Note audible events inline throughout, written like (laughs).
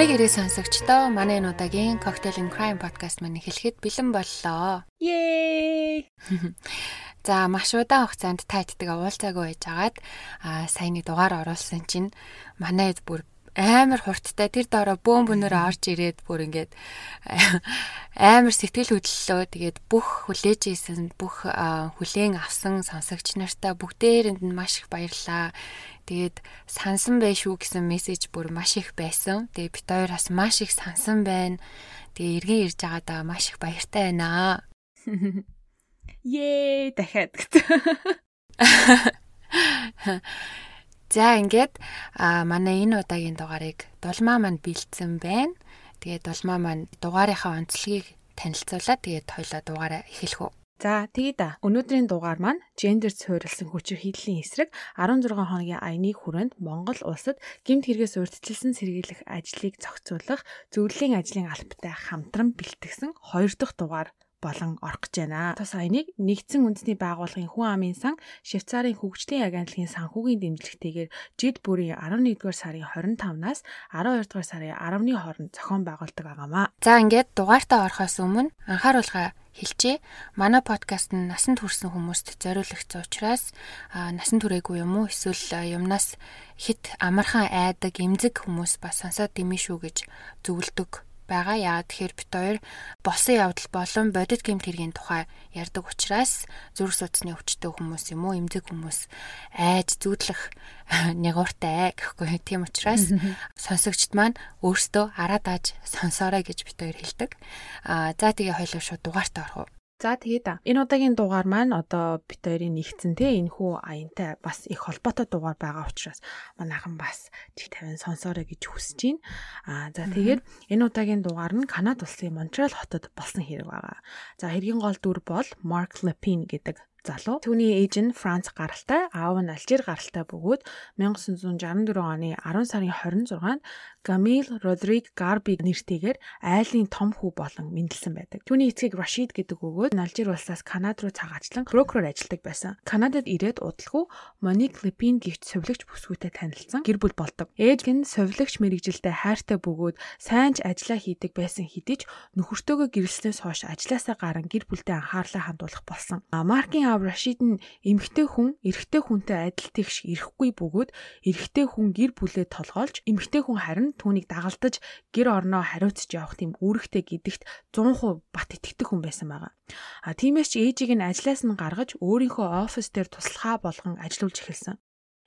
Амрыг ирээ сонсогчдоо манай энэ удаагийн Cocktail and Crime podcast маань эхлэхэд бэлэн боллоо. Yay! (laughs) За маш удаан хугацаанд тайтдаг уулзаагүй байжгаад аа нэг дугаар оруулсан чинь манай бүр амар хурдтай тэр доороо бөөм бөнөөр орж ирээд бүр ингээд (laughs) амар сэтгэл хөдлөлөө тэгээд бүх хүлээж ийсэн бүх хүлээн авсан сонсогч нартай бүгдээрэнд нь маш их баярлаа. Тэгээд сансан бай шүү гэсэн мессеж бүр маш их байсан. Тэгээд бит хоёр бас маш их сансан байна. Тэгээ эргэн ирж байгаадаа маш их баяртай байна. (laughs) Ее дахиад. (laughs) За ингээд а манай энэ удаагийн дугаарыг дулмаа манд бэлдсэн байна. Тэгээд дулмаа манд дугаарынхаа онцлогийг танилцуулаад тэгээд хоёлаа дугаараа эхлэх үү. За тэгээд да. Өнөөдрийн дугаар маань гендер суурилсан хүчирхийллийн эсрэг 16 хоногийн аяны хүрээнд Монгол улсад гэмт хэрэгээс урьдчилсан сэргийлэх ажлыг зохицуулах зөвлөлийн ажлын албатай хамтран бэлтгэсэн 2 дахь дугаар болон орох гэж байна. Тус аяныг нэгдсэн үндэсний байгууллагын хүн амын сан Швейцарын хөгжлийн агентлагийн санхүүгийн дэмжлэгтэйгээр жид бүрийн 11-р сарын 25-наас 12-р сарын 10-ны хооронд зохион байгуулдаг байгаамаа. За ингээд дугаартаа орохоос өмнө анхааруулга хэлчихье. Манай подкаст нь насанд хүрсэн хүмүүст зориулагдсан учраас насан туршаагүй юм уу эсвэл юмнаас хит амархан айдаг эмзэг хүмүүс бас сонсоод димэн шүү гэж зөвлөдөг байгаа. Яагаад тэгэхээр бит хоёр болсон явдал болон бодит гэмт хэргийн тухай ярьдаг учраас зүрх судасны өвчтөе хүмүүс юм уу, эмзэг хүмүүс айж зүудлэх (laughs) нягууртай гэхгүй. Тийм учраас (laughs) сонсогчд маань өөрсдөө араа дааж сонсоорой гэж бит хоёр хэлдэг. Аа за тэгээ хоёлоо шууд дугаартаа орох уу. За тэгээд энэ удаагийн дугаар маань одоо бит хоёрын нэгдсэн те энэ хүү аянтай бас их холбоотой дугаар байгаа учраас манайхан бас чи 50 сонсоорой гэж хүсэж байна. Аа за тэгээд энэ удаагийн дугаар нь Канада улсын Монреал хотод болсон хэрэг байгаа. За хэргийн гол дүр бол Mark Lepine гэдэг залуу. Түүний ээж нь Франц гаралтай, аав нь Алжир гаралтай бөгөөд 1964 оны 10 сарын 26-нд Гамил Родриг Гарби нэртэйгээр айлын том хүү болон мэндэлсэн байдаг. Түүний эцгийг Рашид гэдэг өгөөд Алжир улсаас Канада руу цагаачлан брокероор ажилладаг байсан. Канадад ирээд удалгүй Моник Лепин гихт совилогч бүсгүйтэй танилцсан гэр бүл болдог. Ээж нь совилогч мэрэгжилдээ хайртай бөгөөд сайн ч ажиллаа хийдэг байсан хэдий ч нөхөртөөгөө гэрэлснээс хойш ажилласаа гарan гэр бүлдээ анхаарлаа хандуулах болсон. Маркийн аав Рашид нь эмэгтэй хүн эрэгтэй хүнтэй адил тэгш ирэхгүй бөгөөд эрэгтэй хүн гэр бүлээ толгоолж эмэгтэй хүн харин түүнийг дагалдаж гэр орноо хариуцж явах тийм үүрэгтэй гэдэгт 100% бат итгэдэг хүн байсан байгаа. А тиймээс ч ээжийг нь ажлаас нь гаргаж өөрийнхөө офис дээр туслахаа болгон ажиллуулж эхэлсэн.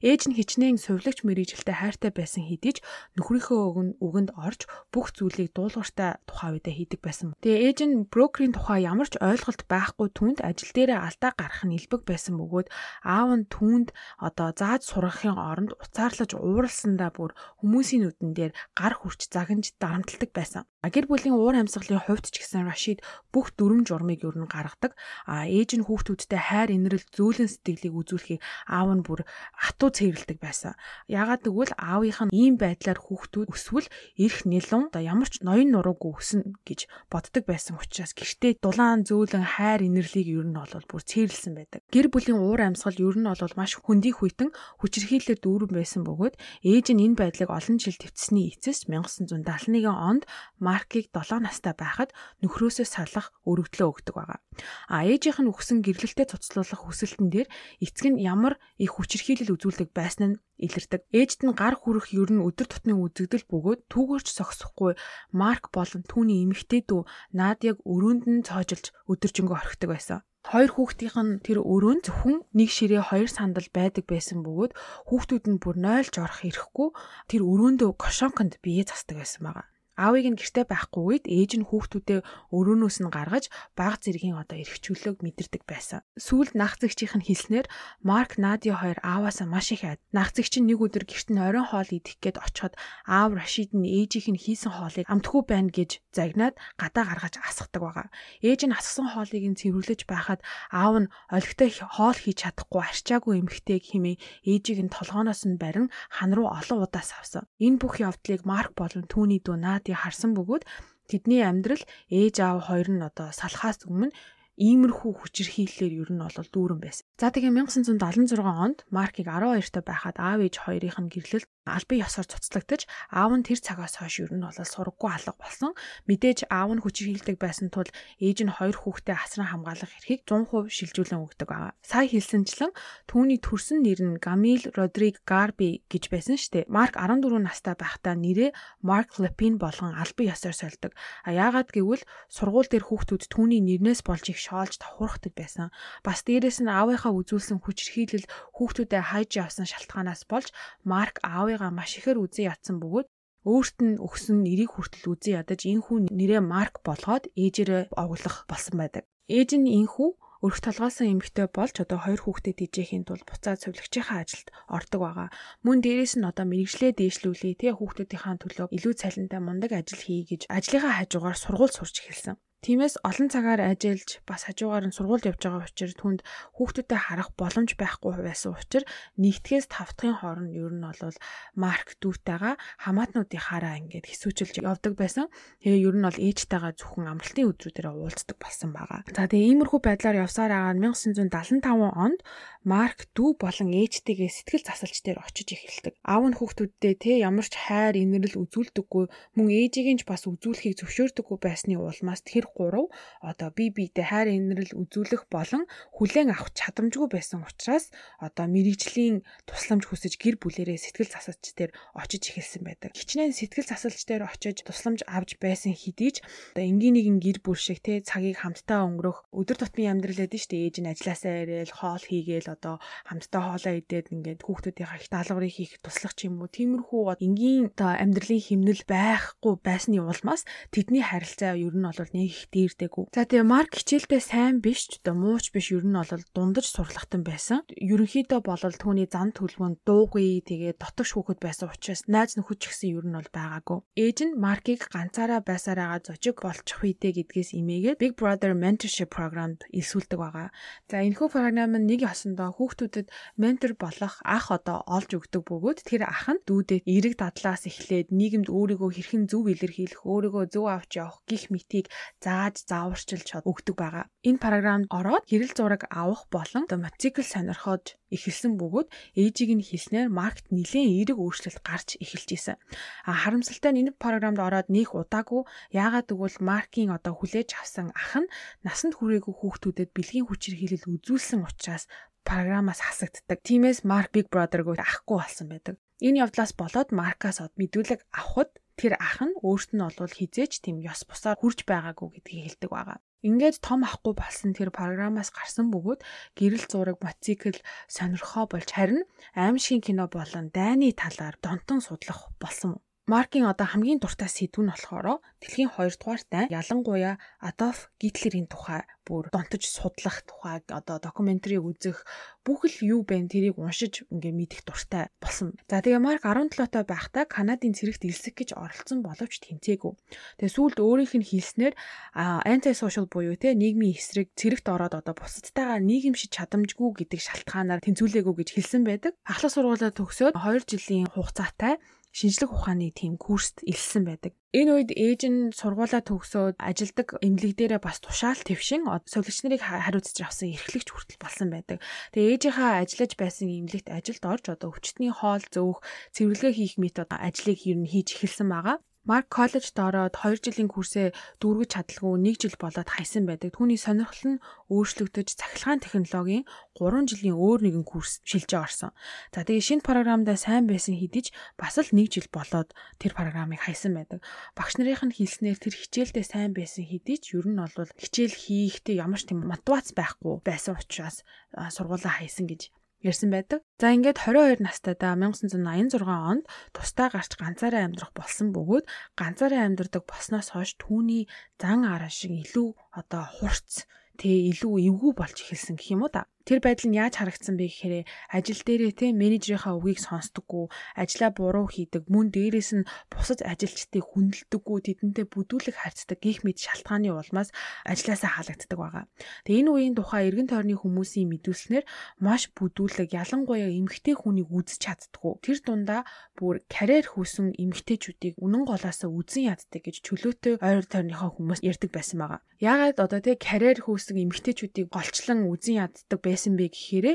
Ээж нь хичнээн сувлагч мэрэгжилтэй хайртай байсан хэдий ч нөхрийнхөө үгэнд орж бүх зүйлийг дуулууртай тухай үедээ хийдэг байсан. Тэгээ ээж нь брокерийн тухай ямар ч ойлголт байхгүй түнд ажил дээрээ алдаа гарах нь илбэг байсан бөгөөд аав нь түнд одоо зааж сургахын оронд уцаарлаж ууралсандаа бүр хүмүүсийн нүдэн дээр гар хүрч загинж дарамтлагдаг байсан. Гэр бүлийн уур амьсгалын хувьд ч гэсэн Рашид бүх дүрм журмыг ер нь гаргадаг. А ээж нь хүүхдүүдтэй хайр инрэл зөөлөн сэтгэлийг үзүүлэхийг аав нь бүр хатуу цэвэрлдэг байсан. Яагаад гэвэл аавынх нь ийм байдлаар хүүхдүүд өсвөл эрх нэлон одоо ямар ч ноён нуруугүй өснө гэж боддог байсан учраас гэртээ дулаан зөөлөн хайр инэрлийг ер нь бол бүр цэвэрлсэн байдаг. Гэр бүлийн уур амьсгал ер нь бол маш хөндий хүйтэн хүчирхийлэлээр дүүрэн байсан бөгөөд ээж нь энэ байдлыг олон жил твцсний эцэст 1971 онд Маркийг 7 настай байхад нөхрөөсөө салах өргөдлөө өгдөг байгаа. А ээжийнх нь өгсөн гэрлэлтэд цуцлуулах хүсэлтэн дээр эцэг нь ямар их хүчирхийлэл үзүүлдэг үзүүлдэг байсан нь илэрдэг. Ээжд нь гар хүрэх ер нь өдөр тутмын үзэгдэл бөгөөд түүгээрч согсохгүй Марк болон түүний эмэгтэй дүү Надяг өрөөнд нь цоожilж өдөржингөө орхидог байсан. Хоёр хүүхдийнх нь тэр өрөөнд зөвхөн нэг ширээ хоёр сандал байдаг байсан бөгөөд хүүхдүүд нь бүр нойлж орох ирэхгүй тэр өрөөндөө кошонконд бие засдаг байсан байгаа. Аавыг нь гэрте байхгүй үед ээж нь хүүхдүүдээ өрөөнөөс нь гаргаж баг зэргийн одоо эрхчлөлөөг мэдэрдэг байсан. Сүүлд нах зэгчийнх нь хэлснээр Марк Надя хоёр ааваасаа маш их айд. Нах зэгч нь нэг өдөр гэрт нь оройн хоол идэх гээд очиход аав Рашид нь ээжийнх нь хийсэн хоолыг амтгүй байна гэж загнаад гадаа гаргаж асгадаг байгаа. Ээж нь асгсан хоолыг нь цэвэрлэж байхад аав нь олигтой хоол хийж чадахгүй арчаагүй эмхтэйг химээ ээжийг нь толгооноос нь барин хан руу олон удаа савсан. Энэ бүх явдлыг Марк болон түүний дүү Над наадыг харсан бөгөөд тэдний амьдрал ээж аав хоёр нь одоо салхаас өмнө иймэрхүү хүчирхийллээр ер нь бол дүүрэн байсан. За тэгээ 1976 онд Маркийг 12 та байхад аав ээж хоёрын нь гэрлэлт албан ёсоор цуцлагдаж аав нь тэр цагаас хойш ер нь бол сургаггүй алга болсон. Мэдээж аав нь хүчирхийлдэг байсан тул ээж нь хоёр хүүхдээ асран хамгаалах эрхийг 100% шилжүүлэн өгдөг байгаа. Сая хэлсэнчлэн түүний төрсөн нэр нь Гамил Родриг Гарби гэж байсан дээ. Марк 14 настай байхдаа нэрээ Марк Лепин болгон албан ёсоор сольдог. А яагаад гэвэл сургууль дээр хүүхдүүд түүний нэрнээс болж их шоолж давхурхдаг байсан. Бас дээрэс нь аавынхаа үзүүлсэн хүчирхийлэл хүүхдүүдэд хайж явсан шалтгаанаас болж Марк аав хувийнхаа маш ихээр үзэн ятсан бөгөөд өөрт нь өгсөн нэрийг хүртэл үзэн ядаж энэ хүн нэрээ Марк болгоод ээжээрээ оглох болсон байдаг. Ээж нь энэ хүн өрх толгоосон эмэгтэй болж одоо хоёр хүүхдэд тижээхийн тулд буцаад цовлогчийнхаа ажилд ордог байгаа. Мөн дээрэс нь одоо мэрэгжлээ дээшлүүлээ тий хүүхдүүдийнхаа төлөө илүү цалинтай мундаг ажил хий гэж ажлынхаа хажуугаар сургууль сурч эхэлсэн. Тиймээс олон цагаар ажиллаж бас хажуугаар нь сургуульд явж байгаа учраас түнд хүүхдүүдэд харах боломж байхгүй байсан учраас нэгтгэс тавтахын хооронд ер нь бол марк дүүтэйгээ хамаатнуудынхаараа ингээд хэсүүчилж явдаг байсан. Тэгээ ер нь бол ээжтэйгээ зөвхөн амралтын өдрүүдээр уулздаг болсон байгаа. За тэгээ иймэрхүү байдлаар явсаар агаад 1975 онд марк дүү болон ээжтэйгээ сэтгэл засалч дээр очиж эхэлдэг. Аав нь хүүхдүүддээ те ямар ч хайр инэрл үзүүлдэггүй мөн ээжийг нь ч бас үзүүлэхийг зөвшөөрдөггүй байсны улмаас тэр 3 одоо бие биедээ хайр инрэл үзүүлэх болон хүлээн авах чадамжгүй байсан учраас одоо мэрэгжлийн тусламж хүсэж гэр бүлэрээ сэтгэл засалч дээр очиж эхэлсэн байдаг. Хичнээн сэтгэл засалч дээр очиж тусламж авч байсан хэдий ч одоо энгийн нэгэн гэр бүл шиг те цагийг хамтдаа өнгөрөх өдөр тутмын амьдрал гэдэг нь шүү дээ. Ээж нь ажилласаа ирээл хоол хийгээл одоо хамтдаа хоолоо идээд ингээд хүүхдүүдийнхээ их даалгаврыг хийх туслах ч юм уу. Тиймэрхүү энгийн одоо амьдралын хэмнэл байхгүй байсны улмаас тэдний харилцаа ер нь бол нэг их дээрдэггүй. За тэгээ Марк хичээлдээ сайн биш ч одоо мууч биш ер нь бол дундаж сурлагтан байсан. Ерөнхийдөө болол түүний зан төлөвөнд дуугүй тэгээ дотогш хүүхэд байсан учраас найз нөхөд ч гэсэн ер нь бол байгаагүй. Ээж нь Маркийг ганцаараа байсараагаа зожиг болчих үедээ гэдгээс имээгээд Big Brother Mentorship програмд элсүүлдэг байгаа. За энэхүү програм нь нэг ясандаа хүүхдүүдэд ментор болох ах одоо олж өгдөг бөгөөд тэр ах нь дүүдэд эерэг дадлаас эхлээд нийгэмд өөрийгөө хэрхэн зөв илэрхийлэх, өөрийгөө зөв авч явах гих мэтийг за зааж зааварчилж өгдөг байгаа. Энэ програмд ороод хэрэл зураг авах болон мотоцикл сонирхож эхэлсэн бөгөөд ээжийг нь хэлснээр маркет нэлээд эерэг өөрчлөлт гарч эхэлж исэн. А харамсалтай нь энэ програмд ороод нөх удаагүй яагаад гэвэл маркийн одоо хүлээж авсан ах нь насанд хүрээгүй хүүхдүүдэд бэлгийн хүчээр хилэл үзүүлсэн учраас програмаас хасагддаг. Тиймээс Mark Big Brother-гоо ахгүй болсон байдаг. Энэ явдлаас болоод Маркаас мэдүүлэг авахд тэр ах нь өөрт нь олвол хизээч тийм ёс бусаар хүрж байгаагүй гэдгийг хэлдэг байгаа. Ингээд том ахгүй болсон тэр програмаас гарсан бөгөөд гэрэл зураг, мотоцикл сонирхоо болж харин аимшигын кино болон дайны талаар донтон судлах болсон. Маркийн одоо хамгийн дуртай сэдв нь болохоор дэлхийн 2 дугаар дайн ялангуяа Адольф Гитлерийн тухай бүр донтож судлах тухай одоо докюментарийг үзэх бүх л юу бэ тэрийг уншиж ингээ мэдэх дуртай болсон. За тэгээ Марк 17 той байхдаа Канадын цэрэгт элсэх гэж оролцсон боловч тэнцээгүй. Тэгээ сүүлд өөрийнх нь хэлснээр анти сошиал буюу те нийгмийн эсрэг цэрэгт ороод одоо бусадтайгаа нийгэмшиж чадамжгүй гэдэг шалтгаанаар тэнцвүүлээгүй гэж хэлсэн байдаг. Ахлах сургуулаа төгсөөд 2 жилийн хугацаатай шинжлэх ухааны тийм курст илсэн байдаг. Энэ үед ээж нь сургуулаа төгсөөд ажилдаг эмнэлэг дээрээ бас тушаал твшин сувлагч нарыг хариуцж авсан эрхлэгч хүртэл болсон байдаг. Тэгээ ээжийнхаа ажиллаж байсан эмнэлэгт ажилд орж одоо өвчтний хоол зөөх, цэвэрлэгээ хийх мэт одоо ажлыг ер нь хийж эхэлсэн байгаа. Марк коллежд ороод 2 жилийн курсээ дүүргэж чадалгүй 1 жил болоод хайсан байдаг. Түүний сонирхол нь өөрчлөгдөж цахилгаан технологийн 3 жилийн өөр нэгэн курс шилжиж орсон. За тэгээ шинэ програмдаа сайн байсан хэдий ч бас л 1 жил болоод тэр програмыг хайсан байдаг. Багш нарын хэлснээр тэр хичээлдээ сайн байсан хэдий ч ер нь бол хичээл хийхдээ ямар ч тийм мотивац байхгүй байсан учраас сургуулаа хайсан гэж ярьсан байдаг. За ингээд 22 настайдаа 1986 онд тусдаа гарч ганцаараа амьдрах болсон бөгөөд ганцаараа амьдрдаг болсноос хойш түүний зан араа шиг илүү одоо хурц тэгээ илүү эвгүй болж эхэлсэн гэх юм уу та. Тэр байдал нь яаж харагдсан бэ гэхээр ажил дээрээ те менежерийнхаа үгийг сонсдоггүй, ажлаа буруу хийдэг, мөн дээрээс нь бусад ажилчдыг хүндэлдэггүй, тэдэнтэй бүдүүлэг харьцдаг гих мэд шалтгааны улмаас ажилласаа халагддаг байгаа. Тэгээ энэ үеийн тухай эргэн тойрны хүмүүсийн мэдүүлснээр маш бүдүүлэг, ялангуяа эмгтэй хүнийг үзэж чаддгүй. Тэр дундаа бүр карьер хүүсэн эмгтэйчүүдийг үнэн голоосоо үзэн яддаг гэж чөлөөтэй ойр тойрныхоо хүмүүс ярьдаг байсан байгаа. Яагаад одоо те карьер хүүсэн эмгтэйчүүдийг голчлон үзэн яддаг байсан бэ гэхээр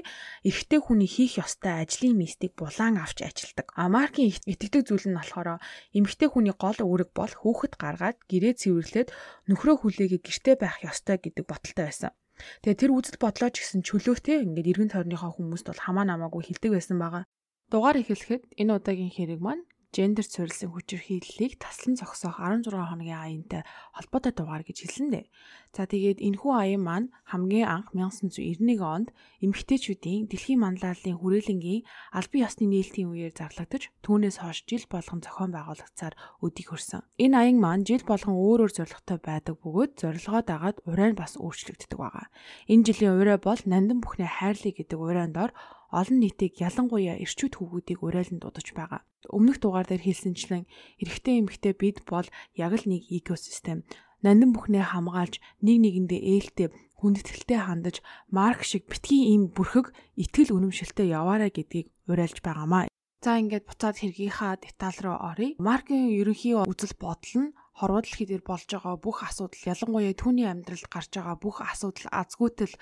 эрэгтэй хүний хийх ёстой ажлын мистик булаан авч ажилдаг. А маркийн итгэдэг зүйл нь болохоор эмэгтэй хүний гол үүрэг бол хүүхэд гаргаад гэрээ цэвэрлээд нөхрөө хүлээгээ гэртээ байх ёстой гэдэг бодолтой байсан. Тэгээ тэр үзэл бодлоо ч гэсэн чөлөөтэй ингээд эргэн тойрныхоо хүмүүст бол хамаа намаагүй хилдэг байсан байгаа. Дугаар эхлэхэд энэ удаагийн хэрэг маань гендер суурилсан хүчирхийллийг таслан зогсоох 16 хоногийн аяантай холбоотой дугаар гэж хэлсэн дээ. За тэгээд энэхүү аян маань хамгийн анх 1991 онд эмэгтэйчүүдийн дэлхийн манлайллын хүрээлэнгийн албан ёсны нээлтийн үеэр зарлагдаж түүнээс хойш жил болгон зохион байгуулагцаар өдийг хөрсөн. Энэ аян маань жил болгон өөр өөр зорилготой байдаг бөгөөд зорилгоо дагаад урай нь бас өөрчлөгддөг байгаа. Энэ жилийн урай бол нандин бүхнээ хайрлыг гэдэг урайнд дор олон нийтийг ялангуяа эрчүүд хүүгүүдийг уриалан дуудаж байгаа. Өмнөх дугаар дээр хэлсэнчлэн эрэгтэй эмэгтэй бид бол яг л нэг экосистем. Нандин бүхнээ хамгаалж нэг нэгэндээ ээлтэй хүндэтгэлтэй хандаж марк шиг битгий ийм бүрхэг итгэл үнэмшилтэй яваарай гэдгийг уриалж байгаамаа. За ингээд буцаад хэргийнхаа деталь руу оръё. Маркийн ерөнхий үзэл бодол нь хорвоо дэлхий дээр болж байгаа бүх асуудал ялангуяа түүний амьдралд гарч байгаа бүх асуудал азгүйтэл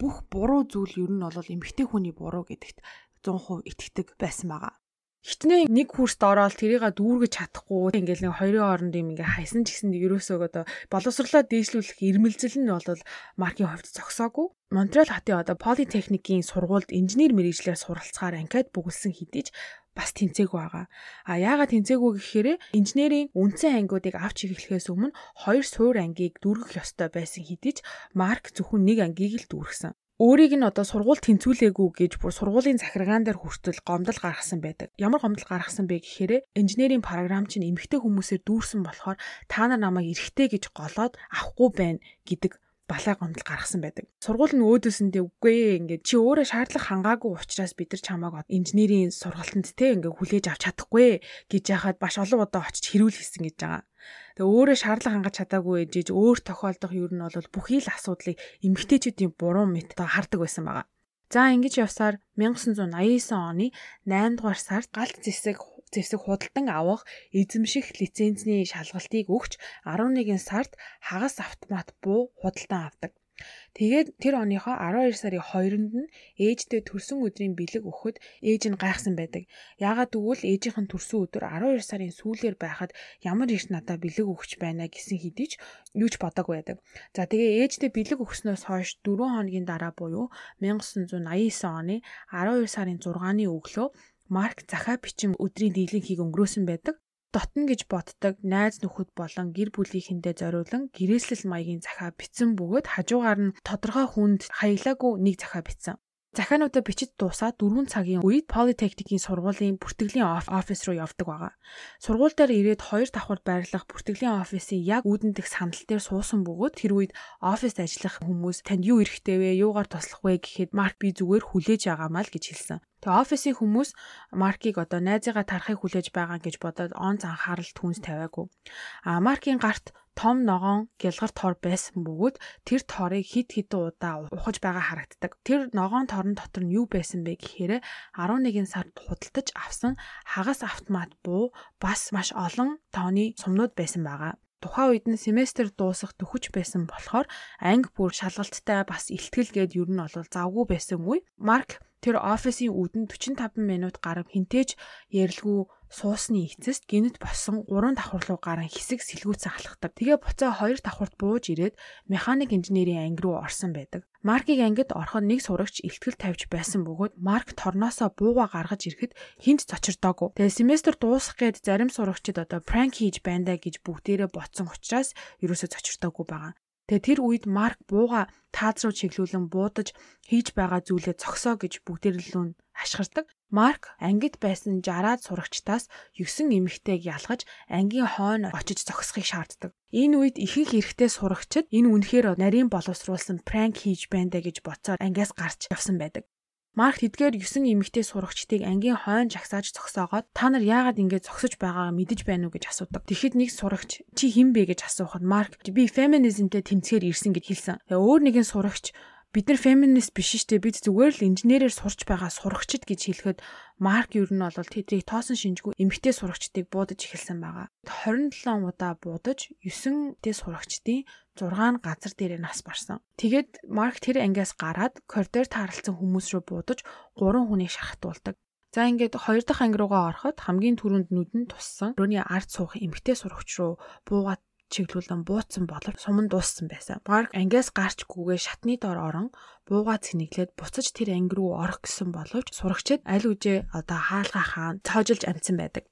бүх буруу зүйл ер нь бол эмгтэй хүний буруу гэдэгт 100% итгэдэг байсан байгаа. Хитнээ нэг хүрст ороод тэрийг дүүргэж чадахгүй ингээл нэг хоёрын хооронд юм ингээ хайсан ч гэсэн ерөөсөө одоо боловсрлоо дээшлүүлэх ирмэлзэл нь бол маркийн хувьд зогсоогүй. Монреал хотын одоо политехникийн сургуульд инженер мэрэгчлэр суралцахаар анкет бүгэлсэн хэдий ч бас тэнцээгүй байгаа. А яагаад тэнцээгүй гэхээр инженерийн үндсэн ангиудыг авч эхлэхээс өмнө хоёр суур ангийг дүүргэх ёстой байсан хэдий ч Марк зөвхөн нэг ангийг л дүүргэсэн. Өөрийг нь одоо сургууль тэнцвүүлээгүй гэж бүр сургуулийн захиргаан дээр хүртэл гомдол гаргасан байдаг. Ямар гомдол гаргасан бэ гэхээр инженерийн програм чинь эмгтэй хүмүүсээр дүүрсэн болохоор та нар намайг эрэгтэй гэж голоод авахгүй байна гэдэг балай гомдол гаргасан байдаг. Сургууль нь өөдөөсөндөө үгүй ингээд чи өөрөө шаардлага хангаагүй учраас бид нар чамааг инженерийн сургалтанд те ингээд хүлээж авч чадахгүй гэж яхад баш олон удаа очиж хэрүүл хийсэн гэж байгаа. Тэгээ өөрөө шаардлага хангаж чадаагүй ээжиж өөр тохиолдох юу нь бол бүхий л асуудлыг эмгтээчүүдийн буруу мэт хардаг байсан байгаа. За ингэж явсаар 1989 оны 8 дугаар сард галт зэсэг зэвсэг худалдан авах эзэмших лицензний шалгалтыг өгч 11 сард хагас автомат буу худалдан авдаг. Тэгээд тэр оныхоо 12 сарын 2-нд нь ээжтэй төрсөн өдрийн бэлэг өгөхөд ээж нь гайхсан байдаг. Яагаад гэвэл ээжийнх нь төрсөн өдөр 12 сарын сүүлээр байхад ямар их надад бэлэг өгч байна гэсэн хэдий ч юу ч бодоагүй байдаг. За тэгээ ээжтэй бэлэг өгснөөс хойш 4 хоногийн дараа буюу 1989 оны 12 сарын 6-ны өглөө Марк захаа бичим өдрийн дийлэнхийг өнгөрөөсөн байдаг дотно гэж боддог найз нөхөд болон гэр бүлийнхэндээ зориулан гэрээслэл маягийн захаа бичсэн бөгөөд хажуугаар нь тодорхой хүнд хаялаагүй нэг захаа бичсэн. Захаануудаа бичиж дуусаад 4 цагийн үед Polytechnic-ийн сургуулийн бүртгэлийн офис руу явдаг байгаа. Сургууль дээр ирээд 2 давхар байрлах бүртгэлийн офисын яг үүдэн дэх сандал дээр суусан бөгөөд тэр үед оффист ажиллах хүмүүс танд юу эрэхтэй вэ? Юугаар туслах вэ гэхэд Марк би зүгээр хүлээж байгаамаа л гэж хэлсэн. Тэгээ офисын хүмүүс Маркийг одоо найзыгаа тарахыг хүлээж байгаа гэж бодоод онц анхаарал түнс тавиагүй. А Маркийн гарт том ногоон гялгар тор байсан бөгөөд тэр торыг хид хідэн удаа ухаж байгаа харагддаг. Тэр ногоон торон дотор нь юу байсан бэ гэхээр 11 сард худалдаж авсан хагас автомат буу бас маш олон тооны сумнууд байсан байгаа. Тухайн үед нь семестр дуусах төхөж байсан болохоор анги бүр шалгалттай бас ихтгэл гээд ер нь бол завгүй байсан үе. Марк тэр офисын үүдэн 45 минут гарав хинтээж ярилгүй суусны эцэст гинэт босон 3 давхар руу гарan хэсэг сэлгүүцэн алхдаг. Тэгээ буцаа 2 давхарт бууж ирээд механик инженерийн анги руу орсон байдаг. Маркийг ангид ороход нэг сурагч ихтгэл тавьж байсан бөгөөд Марк торноосоо бууга гаргаж ирэхэд хинт цочирдоогүй. Тэгээ семестр дуусах гээд зарим сурагчид одоо пранк хийж байна гэж бүгдээрээ ботсон учраас ерөөсөө цочирдоогүй байгаа. Тэгээ тэр үед Марк бууга тааз руу чиглүүлэн буудаж хийж байгаа зүйлээ зогсоо гэж бүгдээрлүүн хашгирдаг. Марк ангид байсан 60-аад сурагчдаас 9 эмэгтэйг ялгаж ангийн хойно очиж зогсохыг шаарддаг. Энэ үед ихэнх эрэгтэй сурагчид энэ үнэхээр нарийн боловсруулсан пранк хийж байна даа гэж боцоор ангиас гарч явсан байдаг. Марк тэдгээр 9 эмэгтэй сурагчдыг ангийн хойно жагсааж зогсоогоод та нар яагаад ингэж зогсож байгаагаа мэдэж байна уу гэж асуудаг. Тэгэхэд нэг сурагч чи хэн бэ гэж асуухад Марк би феминизмтэй тэмцэхээр ирсэн гэж хэлсэн. Тэгээ өөр нэгэн сурагч бид нар феминист биш штэ бид зүгээр л инженерээр сурч байгаа сурагчд гэж хэлэхэд Марк ер нь бол тэдрийг тоосон шинжгүй эмэгтэй сурагчдыг буудаж эхэлсэн байгаа. 27 удаа буудаж 9 дэ сурагчдын 6 газар дээрээ нас барсан. Тэгээд Марк тэр ангиас гараад коридор таарлцсан хүмүүс рүү буудаж 3 хүнийг шахагдуулдаг. За ингээд хоёр дахь анги руугаа ороход хамгийн түрүүнд нүдэн туссан. Өрөөний ард суух эмгтэй сурагч руу буугаад чиглүүлэн бууцсан боловч суман дууссан байсан. Марк ангиас гарчгүйгээ шатны дор орон буугаа цэнэглээд буцаж тэр анги руу орох гэсэн боловч сурагчид аль үжээ одоо хаалгаа хаан цоожилж амцсан байдаг.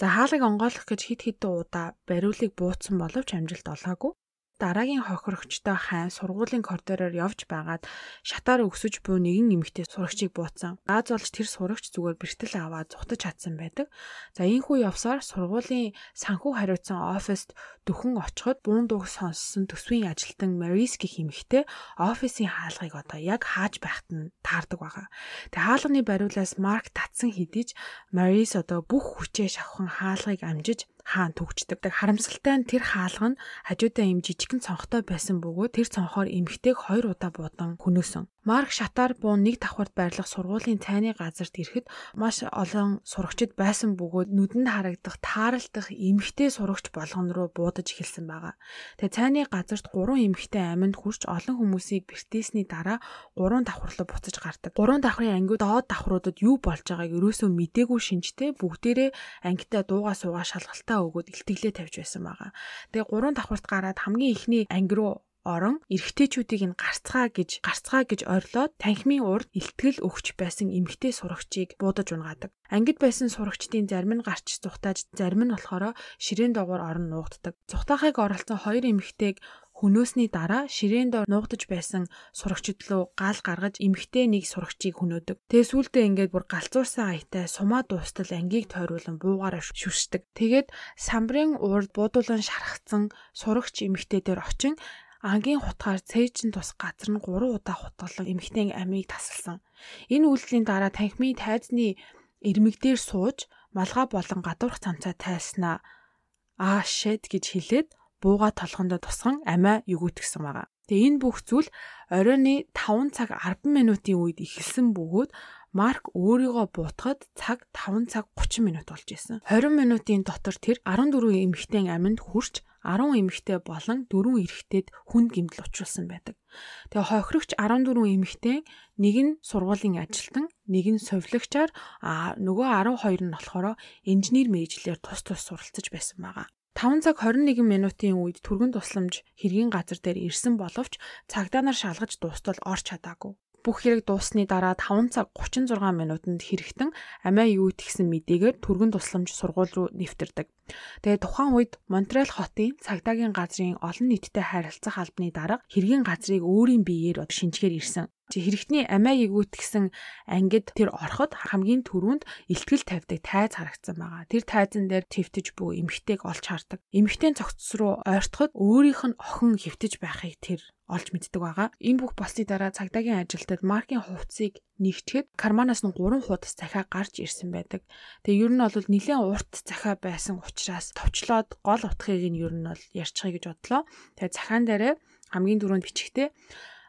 За хаалгыг онгойлгох гэж хит хитэн удаа бариулыг бууцсан боловч амжилт олоогүй дараагийн хохирогчтой хайн сургуулийн коридороор явж байгаад шатаар өксөж буй нэгэн эмэгтэй сурагчийг бууцсан. Аз болж тэр сурагч зүгээр бэртэл аваад зутаж чадсан байдаг. За ийхүү явсаар сургуулийн санхүү хариуцсан оффист дөхөн очиход буун дууг сонссон төсвийн ажилтан Марис гэх эмэгтэй офисын хаалгыг одоо яг хааж байхад нь таардаг байгаа. Тэгээ хаалганы бариулаас Марк татсан хэдиж Марис одоо бүх хүчээ шавхан хаалгыг амжиж хаан төгждөг. Харамсалтай нь тэр хаалга нь хажуудаа им жижигхэн цонхтой байсан бөгөөд тэр цонхоор эмхтэйг хоёр удаа буудан хөнөөсөн. Марк шатаар буун нэг давхарт байрлах сургуулийн цайны газарт ирэхэд маш олон сурагчид байсан бөгөөд нүдэнд харагдах тааралдах эмхтэй сурагч болгон руу буудаж эхэлсэн байгаа. Тэгээ цайны газарт гурван эмхтэй аминд хүрч олон хүмүүсийг бэртээсний дараа гурван давхарлаа буцаж гардаг. Гурван давхрын ангиуд доод давхруудад юу болж байгааг ерөөсөө мдээгүй шинжтэй бүгдээрээ ангитай дууга суугаа шалгалтаа өгөөд илтгэлээ тавьж байсан байгаа. Тэгээ гурван давхарт гараад хамгийн ихний анги руу орон эрэгтэйчүүдийг нь гарцгаа гэж гарцгаа гэж орилоод танхимын урд илтгэл өгч байсан эмэгтэй сурагчийг буудаж унгаадаг. Ангид байсан сурагчдын зарим нь гарч зүхтааж зарим нь болохоор ширээн доогоор орон нуугддаг. Зүхтаахыг оролцсон хоёр эмэгтэйг хөнөөсний дараа ширээн доор нуугдаж байсан сурагчид руу гал гаргаж эмхтэй нэг сурагчийг хөнөөдөг. Тэгээ сүүлдээ ингээд бүр галзуурсан аятай сумаа дуустал ангийг тойруулан буугаараа шүшдэг. Тэгээд самбрын урд буудуулан шархацсан сурагч эмхтэй дээр очин ангийн хутгаар цээжин тус газар нь 3 удаа хутгалан эмэгтэй амийг тасалсан. Энэ үйлдэлийн дараа танхимын тайзны ирмэг дээр сууж малгай болон гадуурх цамцаа тайснаа аа шэд гэж хэлээд бууга толгондоо тусган амиа югүйтгсэн байгаа. Тэгээ энэ бүх зүйл оройны 5 цаг 10 минутын үед эхэлсэн бөгөөд Марк өөрийгөө буутахад цаг 5 цаг 30 минут болж исэн. 20 минутын дотор тэр 14 эмэгтэй аминд хүрч 10 эмэгтэй болон 4 эрэгтэйд хүнд гэмтэл учруулсан байдаг. Тэгээ хохирогч 14 эмэгтэй нэг нь сургуулийн ажилтан, нэг нь совилогчаар а нөгөө 12 нь болохоор инженер мэрэгчлэр тус тус суралцж байсан байгаа. 5 цаг 21 минутын үед түргэн тусламж хэргийн газар дээр ирсэн боловч цагдаа нар шалгаж дуустал орч чадаагүй. Бүх хэрэг дууссаны дараа 5 цаг 36 минутанд хэрэгтэн амиа юу тэгсэн мэдээгээр түргэн тусламж сургууль руу нэвтэрдэг. Тэгээ тухайн үед Монреаль хотын цагдаагийн газрын олон нийттэй харилцах албаны дарга хэргийн газрыг өөрийн биеэр шинжгээр ирсэн. Хэрэгтний амиа эгүүтгсэн ангид тэр ороход хамгийн түрүүнд илтгэл тавьдаг тайз харагдсан байгаа. Тэр тайзан дээр твтэж буй эмхтэйг олж хардаг. Эмхтэн цогц руу ойртоход өөрийнх нь охин хөвтөж байхыг тэр олж мэддэг байгаа. Энэ бүх болсны дараа цагдаагийн ажилтнууд маркийн хувцсыг нэгтгэхэд карманаас нь 3 хуудас захиа гарч ирсэн байдаг. Тэгээ ер нь бол нэлээд урт захиа байсан учраас товчлоод гол утгыг нь ер нь бол ярьчихъя гэж бодлоо. Тэгээ захаан дээрээ хамгийн түрүүнд бичгтээ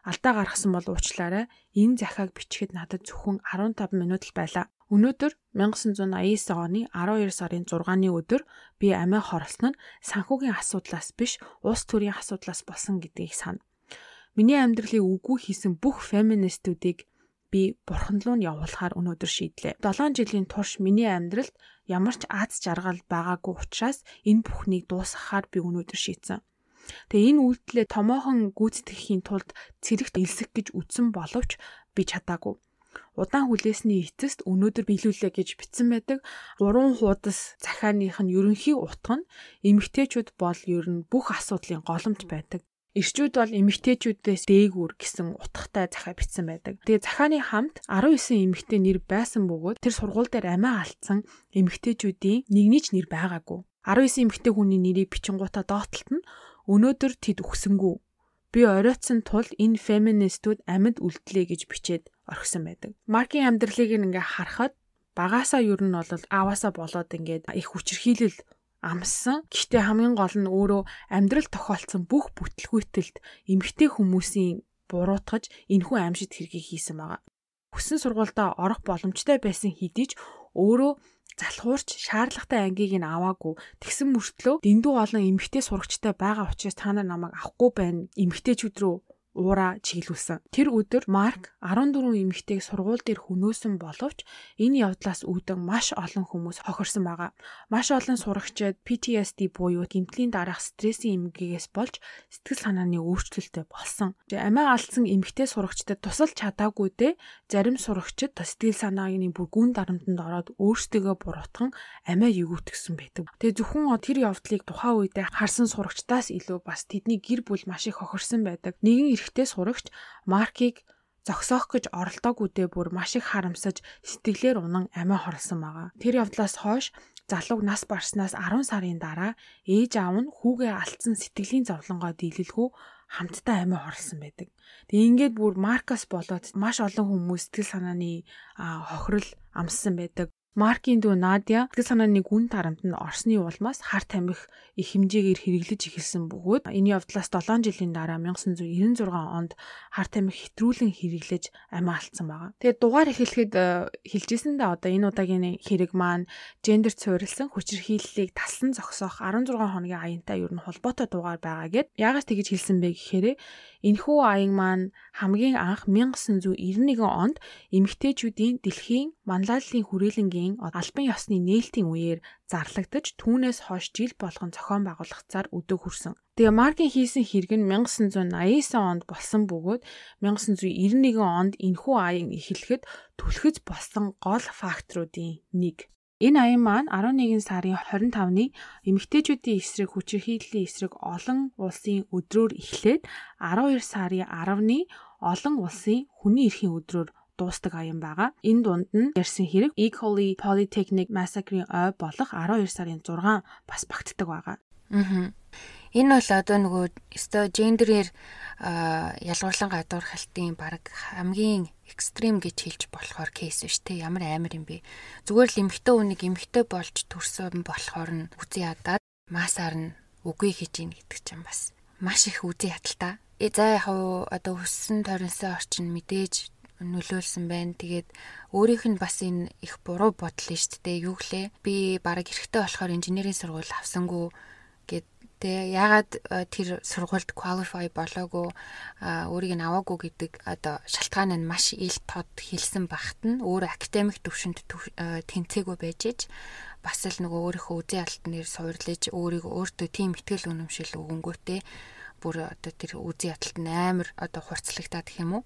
алдаа гаргасан бол уучлаарай. Энэ захиаг бичихэд надад зөвхөн 15 минут л байлаа. Өнөөдөр 1989 оны 12 сарын 6-ны өдөр би амиа хорлсон нь санхүүгийн асуудлаас биш, улс төрийн асуудлаас болсон гэдгийг сана. Миний амьдралыг үгүй хийсэн бүх феминистүүдийг би бурхан руу нь явуулахаар өнөөдөр шийдлээ. 7 жилийн турш миний амьдралд ямар ч аз жаргал байгаагүй учраас энэ бүхнийг дуусгахаар би өнөөдөр шийдсэн. Тэгээ энэ үйлдэлээ томоохон гүйцэтгэхийн тулд цэрэгт элсэх гэж үтсэн боловч би чадаагүй. Удаан хүлээсний эцэст өнөөдөр биелүүлээ гэж бичсэн байдаг. Гурван хуудас захааных нь ерөнхий утга нь эмэгтэйчүүд бол ер нь бүх асуудлын голомт байдаг. Ирчүүд бол эмэгтэйчүүдээс дээгүүр гэсэн утгатай захаа бичсэн байдаг. Тэгээ захааны хамт 19 эмэгтэй нэр байсан бөгөөд тэр сургууль дээр амиа алдсан эмэгтэйчүүдийн нэгний ч нэр байгаагүй. 19 эмэгтэй хүний нэрийг бичингуудаа доотлолт нь өнөөдөр тэд өгсөнгүү. Би оройтсон тул энэ феминистүүд амьд үлдлээ гэж бичээд орхисон байдаг. Маркийн амьдралыг ингээ харахад багаасаа ер нь бол аваасаа болоод ингээд их хүчрхийлэл амссан. Гэхдээ хамгийн гол нь өөрөө амьдрал тохиолдсон бүх бүтлгүүтэлд эмгтэй хүмүүсийн буруутгаж энэхүү аимшигт хэргийг хийсэн байгаа. Хүссэн сургуультай орох боломжтой байсан хэдий ч өөрөө залхуурч шаардлагатай ангийг нь аваагүй. Тэгсэн мөртлөө дэндүү олон эмгтэй сурагчтай байгаа учраас та нар намайг авахгүй байна. Эмгтэйчүүд рүү уура чиглүүлсэн. Тэр өдөр Марк 14 эмэгтэйг сургууль дээр хөнөөсөн боловч энэ явдлаас үүдэн маш олон хүмүүс хохирсон байгаа. Маш олон сурагчид PTSD буюу гэмтлийн дараах стрессийн эмгэгээс болж сэтгэл санааны өөрчлөлттэй болсон. Амиа алдсан эмэгтэй сурагчдад тусалж чадаагүй дээ зарим сурагчид сэтгэл санааны бүр гүн дарамтанд ороод өөрсдөө буруутган амиа югүйтгсэн байдаг. Тэгээ зөвхөн тэр явдлыг тухайн үедээ харсан сурагчдаас илүү бас тэдний гэр бүл маш их хохирсон байдаг. Нэгэн эрэгтэй сурагч Маркийг зогсоох гэж оролдоогүйдээ бүр маш их харамсаж сэтгэлээр унан амиа хорлсон байгаа. Тэр явдлаас хойш залууг нас барснаас 10 сарын дараа ээж аав нь хүүгээ алдсан сэтгэлийн зовлонгоо дийлэлгүй хамтдаа амиа хорлсон байдаг. Тэгээ ингээд бүр Маркас болоод маш олон хүмүүс сэтгэл санааны хохирол амссан байдаг. Маркийн дүү Надя сэтгэл санааны гүн тарамт нь Орсны улмаас харт тамхи их хэмжээгээр хэрэглэж эхэлсэн бөгөөд энэ явдлаас 7 жилийн дараа 1996 онд харт тамхи хэтрүүлэн хэрэглэж амиа алдсан байгаа. Тэгээд дугаар эхлэхэд э, хэлжсэн да одоо энэ удаагийн хэрэг маань гендерт суурилсан хүчирхийллийг талсан зогсоох 16 хоногийн аянтай ер нь холбоотой дугаар байгаа гэд яагаас тэгж хэлсэн бэ гэхээр Энэхүү аян маань хамгийн анх 1991 онд эмэгтэйчүүдийн дэлхийн манлайллын хүрээлэнгийн албан ёсны нээлтийн үеэр зарлагдаж түүнээс хойш жил болгон зохион байгуулагдсаар өдөө хүрсэн. Тэгээ Маркийн хийсэн хэрэг нь 1989 онд болсон бөгөөд 1991 онд энэхүү аян эхлэхэд түлхэж болсон гол факторуудын нэг. Энэ аян маань 11 сарын 25-ны эмэгтэйчүүдийн эсрэг хүчирхийллийн эсрэг олон улсын өдрөөр эхлээд 12 сарын 10-ны олон улсын хүний эрхийн өдрөөр дуустдаг аян байгаа. Энэ дунд нь ярьсан хэрэг Equally Polytechnic Massacre-ийн ой болох 12 сарын 6 бас багтдаг байгаа. Аа. Энэ бол одоо нөгөө өстой гендерээр ялгуурлан гадуур халтын баг хамгийн экстрим гэж хэлж болохоор кейс биш те ямар амар юм бэ зүгээр л эмхтэй үнийг эмхтэй болж төрсөн болохоор нь үзий ядаад масаар нь үгүй хийж ийн гэдэг чинь бас маш их үзий ядalta э за яг одоо хүссэн тойронсын орчин мэдээж нөлөөлсөн байна. Тэгээд өөрийнх нь бас энэ их буруу бодол нь шүү дээ. Юу гэлээ? Би баг эрэгтэй болохоор инженерийн сургууль авсангүй гэд Тэ ягаад э, тэр сургуульд qualify болоогүй өөрийг нь аваагүй гэдэг одоо шалтгаан нь маш ил тод хэлсэн багт нь өөр академик төвшөнд э, тэнцээгүй байж ич бас л нөгөө өөрийнхөө үзэн алтнаар суурлаж өөрийгөө өөртөө тийм ихтгэл үнэмшил өгөнгөтэй бүр одоо тэр үзэн яталт нь амар одоо хурцлагдаад гэх юм уу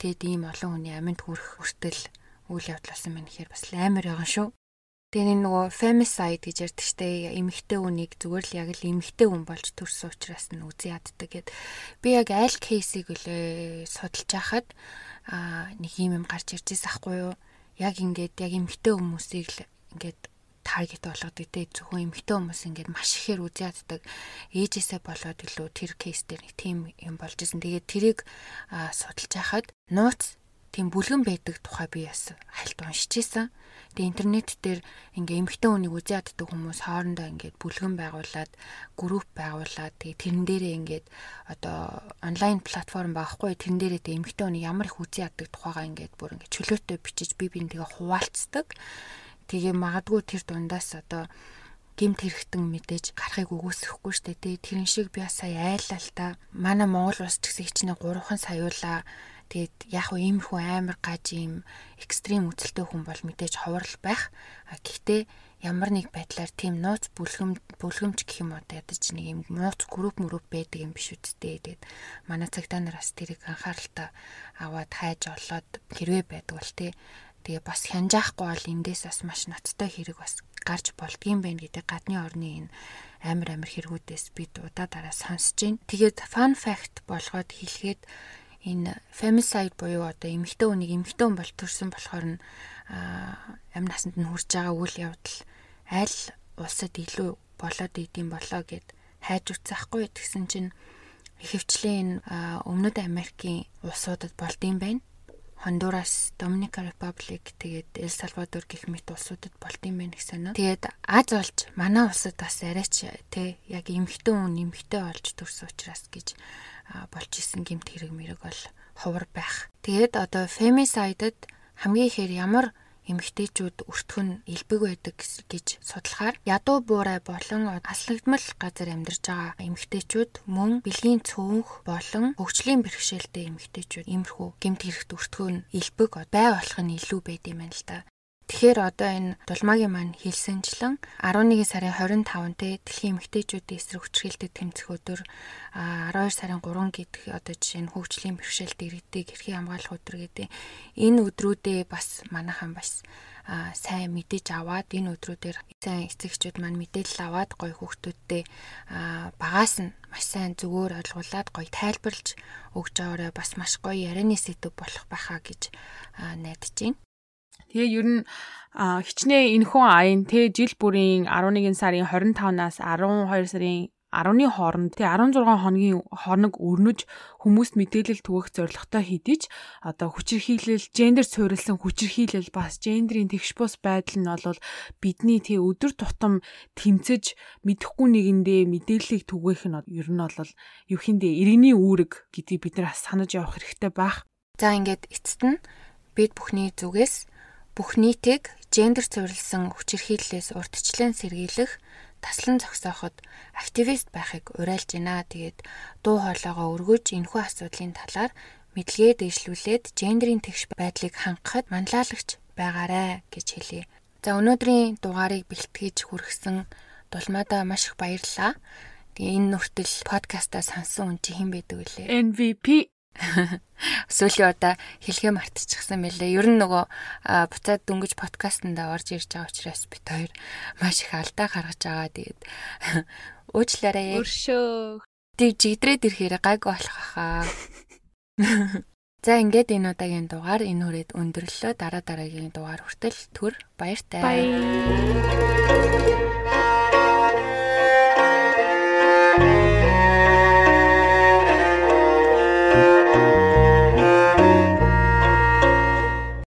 тэгэд ийм олон хүний аминд хүрэх хүртэл үйл явдал болсон байна гэхээр бас амар байгаа шүү Тэгээ энэ нөгөө femicide гэж ярьдаг штэ эмэгтэй хүнийг зүгээр л яг л эмэгтэй хүн болж төрсөн учраас нь үзий яддаг гэд. Би яг аль кейсийг үлээ судалж байхад аа нэг юм юм гарч ирж байсан хгүй юу? Яг ингээд яг эмэгтэй хүмүүсийг л ингээд таргет болгодог те зөвхөн эмэгтэй хүмүүс ингээд маш ихээр үзий яддаг. Ээжээсээ болоод илүү тэр кейс дээр нэг тийм юм болж исэн. Тэгээд тэрийг судалж байхад нууц тийм бүлгэн байдаг тухай би бас хальт уншиж исэн. Тэгээ интернет дээр ингээ эмэгтэй хүнийг үзий яддаг хүмүүс хоорондоо ингээд бүлгэн байгуулад групп байгуулад тэгээ тэрэн дээрээ ингээд одоо онлайн платформ байхгүй тэрэн дээрээ тэгээ эмэгтэй хүнийг ямар их үзий яддаг тухайгаа ингээд бүр ингээд чөлөөтэй бичиж би бин тэгээ хуваалцдаг. Тэгээ магадгүй тэр дундаас одоо гимт хэрэгтэн мэдээж гарахыг үгүйсэхгүй штэ тий тэрэн шиг би сая айллаа л та манай Монгол улс ч гэсэн хичнээн 3хан саяулаа Тэгээд яг уу иймэрхүү амар гаж юм экстрим үзэлтэй хүн бол мэдээж ховрол байх. А гэхдээ ямар нэг байдлаар тийм нууц бүлгэм бүлгэмж гэх юм уу ядаж нэг юм нууц групп мөрөв байдаг юм биш үсттэй. Тэгээд манай цагтаа нар бас тэрийг анхааралтай аваад хайж олоод хэрвээ байдаг бол тий Тэгээ бас хянжаахгүй бол эндээс бас маш ноцтой хэрэг бас гарч болдгийм байх гэдэг гадны орны энэ амар амар хэрэгүүдээс бид удаа дараа сонсож байна. Тэгээд fun fact болгоод хэлэхэд энэ femicide буюу одоо эмэгтэй хүнийг эмэгтэй хүн бол төрсөн болохоор нь амь насанд нь хүрж байгаа үйл явдал аль улсад илүү болоод идэм болоо гэд хайж үцэхгүй тэгсэн чинь ихэвчлэн өмнөд Америкийн улсуудад болдсон байна. Хондурас, Доминика Republic тэгээд Эл Салвадор гэх мэт улсуудад болдсон байна гэсэн нь. Тэгээд Аз болж манай улсад бас арайч те яг эмхтэн хүн эмхтэй олж төрсөн учраас гэж болж исэн гэмт хэрэг мэрэг бол ховор байх. Тэгээд одоо femicide-д хамгийн ихээр ямар эмэгтэйчүүд өртгөн элбэг байдаг гэж судлахаар ядуу буурай болон аслагдмал газар амьдарч байгаа эмэгтэйчүүд мөн бэлгийн цөөнх болон хөгжлийн бэрхшээлтэй эмэгтэйчүүд иймэрхүү гэмт хэрэгт өртгөн элбэг бай болох нь илүү байд юм байна л да. Тэгэхээр одоо энэ дулмаагийн маань хэлсэнчлэн 11 сарын 25-нд дэлхийн эмэгтэйчүүдийн эсрэг хүчрхийлэлтэд тэмцэх өдөр 12 сарын 3 гэдэг одоо жишээ нь хөгжлийн бэрхшээлт иргэдийг хэрхэн хамгаалах өдөр гэдэг энэ өдрүүдээ бас манайхан бас сайн мэдэж аваад энэ өдрүүдээр сайн эцэгчүүд маань мэдээлэл аваад гоё хүүхдүүдтэй багаас нь маш сайн зөвөр ойлгуулад гоё тайлбарлаж өгч байгаараа бас маш гоё ярианы сэдв болох байхаа гэж найдаж байна. Тэгээ ер нь хичнээн энэхүү аян тэ жил бүрийн 11 сарын 25-наас 12 сарын 10-ны хооронд тэгээ 16 хоногийн хоног өрнөж хүмүүст мэдээлэл түгэх зорилготой хийдэж одоо хүчирхийлэл, гендер суурилсан хүчирхийлэл бас гендерийн тэгш бус байдал нь бол бидний тэгээ өдөр тутам тэмцэж мэдэхгүй нэгэндээ мэдээллийг түгээх нь ер нь бол юу хиндэ иргэний үүрэг гэдгийг бид нар санаж явах хэрэгтэй байх. За ингээд эцэст нь бид бүхний зүгээс бүх нийтийг гендер суурилсан хүчирхийллээс урдчлан сэргийлэх таслан зогсооход активист байхыг уриалж байна. Тэгээд дуу хоолойгоо өргөж энэхүү асуудлын талаар мэдлэгээ дэвшлүүлээд гендерийн тэгш байдлыг хангахад манлайлагч байгаарэ гэж хэлье. За өнөөдрийн дугаарыг бэлтгэж хүргэсэн дулмаада маш их баярлалаа. Тэгээ энэ нүртэл подкастаа сансан хүн чи хэн байдаг вүлээ? MVP Сүүлийн удаа хэлхээ мартчихсан мэлээ. Ер нь нөгөө буцаад дөнгөж подкастнда орж ирж байгаа учраас бид хоёр маш их алдаа гаргаж байгаа. Тэгээд уучлаарай. Өршөө. Тэг жигдрээд ирэхээр гайгүй болох хаа. За ингээд энэ удаагийн дугаар энэ хүрээд өндөрлөө. Дараа дараагийн дугаар хүртэл түр баяртай. Баяр.